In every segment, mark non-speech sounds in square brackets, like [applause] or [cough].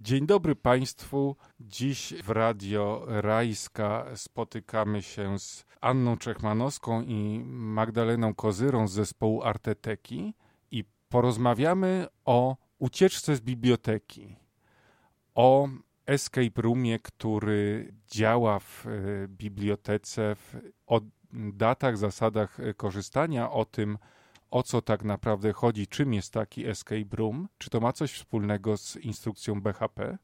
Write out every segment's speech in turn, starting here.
Dzień dobry Państwu. Dziś w Radio Rajska spotykamy się z Anną Czechmanowską i Magdaleną Kozyrą z zespołu Arteteki i porozmawiamy o ucieczce z biblioteki, o escape roomie, który działa w e, bibliotece, w, o datach, zasadach e, korzystania, o tym, o co tak naprawdę chodzi, czym jest taki escape room, czy to ma coś wspólnego z instrukcją BHP?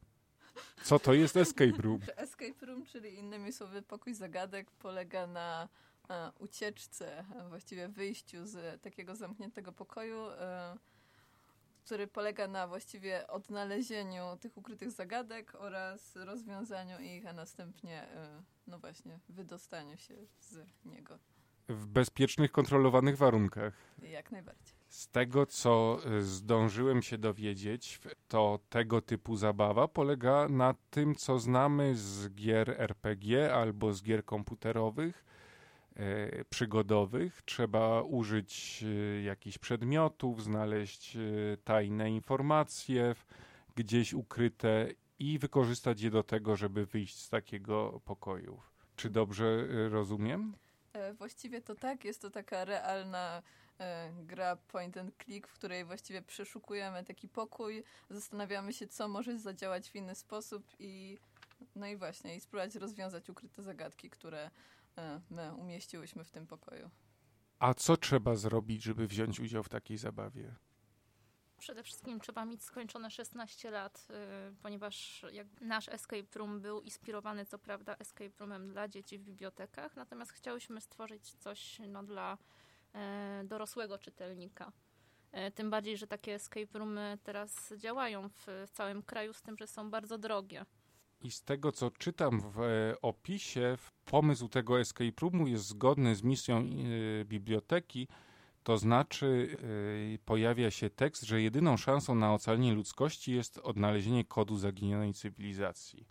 Co to jest escape room? [laughs] Escape room, czyli innymi słowy pokój zagadek, polega na e, ucieczce, właściwie wyjściu z takiego zamkniętego pokoju, e, który polega na właściwie odnalezieniu tych ukrytych zagadek oraz rozwiązaniu ich, a następnie, e, no właśnie, wydostaniu się z niego. W bezpiecznych, kontrolowanych warunkach. Jak najbardziej. Z tego, co y, zdążyłem się dowiedzieć, to tego typu zabawa polega na tym, co znamy z gier RPG albo z gier komputerowych, e, przygodowych. Trzeba użyć e, jakichś przedmiotów, znaleźć tajne informacje gdzieś ukryte i wykorzystać je do tego, żeby wyjść z takiego pokoju. Czy dobrze rozumiem? E, właściwie to tak, jest to taka realna e, gra point and click, w której właściwie przeszukujemy taki pokój, zastanawiamy się, co może zadziałać w inny sposób i no i właśnie, i spróbować rozwiązać ukryte zagadki, które e, my umieściłyśmy w tym pokoju. A co trzeba zrobić, żeby wziąć udział w takiej zabawie? Przede wszystkim trzeba mieć skończone 16 lat, y, ponieważ nasz escape room był inspirowany co prawda escape roomem dla dzieci w bibliotekach, natomiast chciałyśmy stworzyć coś no, dla e, dorosłego czytelnika. E, tym bardziej, że takie escape roomy teraz działają w, całym kraju, z tym, że są bardzo drogie. I z tego, co czytam w e, opisie, pomysł tego escape roomu jest zgodny z misją biblioteki, to znaczy yy, pojawia się tekst, że jedyną szansą na ocalenie ludzkości jest odnalezienie kodu zaginionej cywilizacji.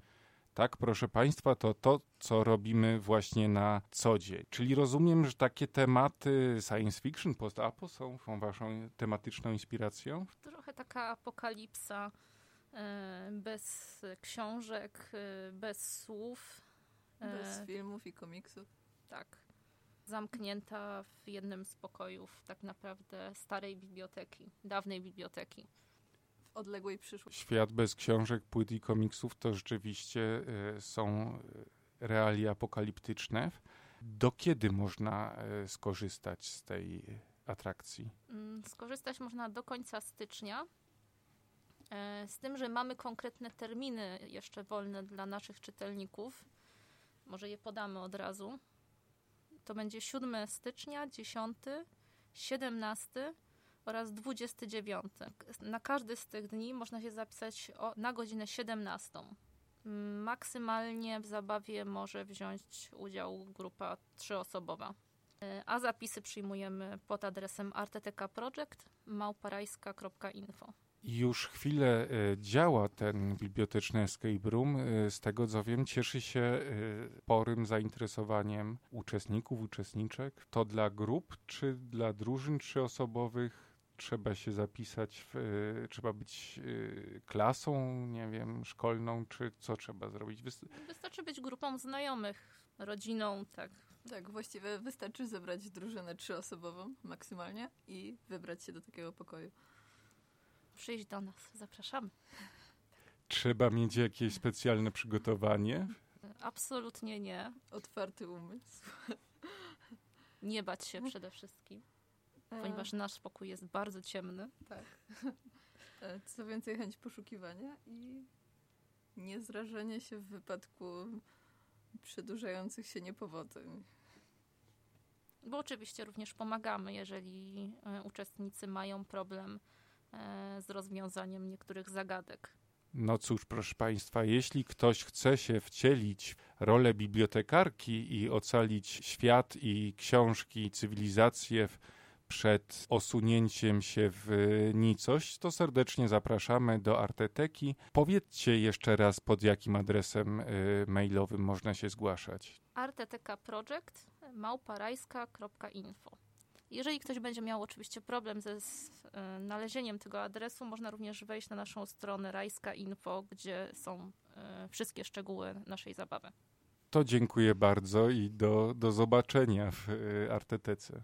Tak, proszę Państwa, to to, co robimy właśnie na co dzień. Czyli rozumiem, że takie tematy science fiction, post-apo są, Waszą tematyczną inspiracją? Trochę taka apokalipsa, yy, bez książek, yy, bez słów. Bez filmów i komiksów. Tak zamknięta w jednym z pokojów tak naprawdę starej biblioteki, dawnej biblioteki. W odległej przyszłości. Świat bez książek, płyt i komiksów to rzeczywiście y, są realia apokaliptyczne. Do kiedy można y, skorzystać z tej atrakcji? Mm, skorzystać można do końca stycznia. Z tym, że mamy konkretne terminy jeszcze wolne dla naszych czytelników. Może je podamy od razu to będzie 7 stycznia, 10, 17 oraz 29. Na każdy z tych dni można się zapisać o, na godzinę 17. Maksymalnie w zabawie może wziąć udział grupa trzyosobowa. E, a zapisy przyjmujemy pod adresem artetekaproject.małparajska.info już chwilę e, działa ten biblioteczny escape room. E, z tego co wiem, cieszy się e, sporym zainteresowaniem uczestników, uczestniczek. To dla grup, czy dla drużyn trzyosobowych? Trzeba się zapisać, w, trzeba być klasą, nie wiem, szkolną, czy co trzeba zrobić? Wystarczy być grupą znajomych, rodziną, tak. Tak, właściwie wystarczy zebrać drużynę trzyosobową maksymalnie i wybrać się do takiego pokoju przyjść do nas. Zapraszamy. Trzeba mieć jakieś specjalne przygotowanie? Absolutnie nie. Otwarty umysł. [laughs] Nie bać się przede wszystkim, e. ponieważ nasz pokój jest bardzo ciemny. Tak. E, co więcej, chęć poszukiwania i niezrażenie się w wypadku przedłużających się niepowodzeń. Bo oczywiście również pomagamy, jeżeli e, uczestnicy mają problem z rozwiązaniem niektórych zagadek. No cóż, proszę Państwa, jeśli ktoś chce się wcielić w rolę bibliotekarki i ocalić świat i książki, cywilizację przed osunięciem się w nicość, to serdecznie zapraszamy do Arteteki. Powiedzcie jeszcze raz, pod jakim adresem y, mailowym można się zgłaszać. Arteteka Project małparajska.info Jeżeli ktoś będzie miał oczywiście problem ze znalezieniem tego adresu, można również wejść na naszą stronę Rajska Info, gdzie są wszystkie szczegóły naszej zabawy. To dziękuję bardzo i do, do zobaczenia w Artetece.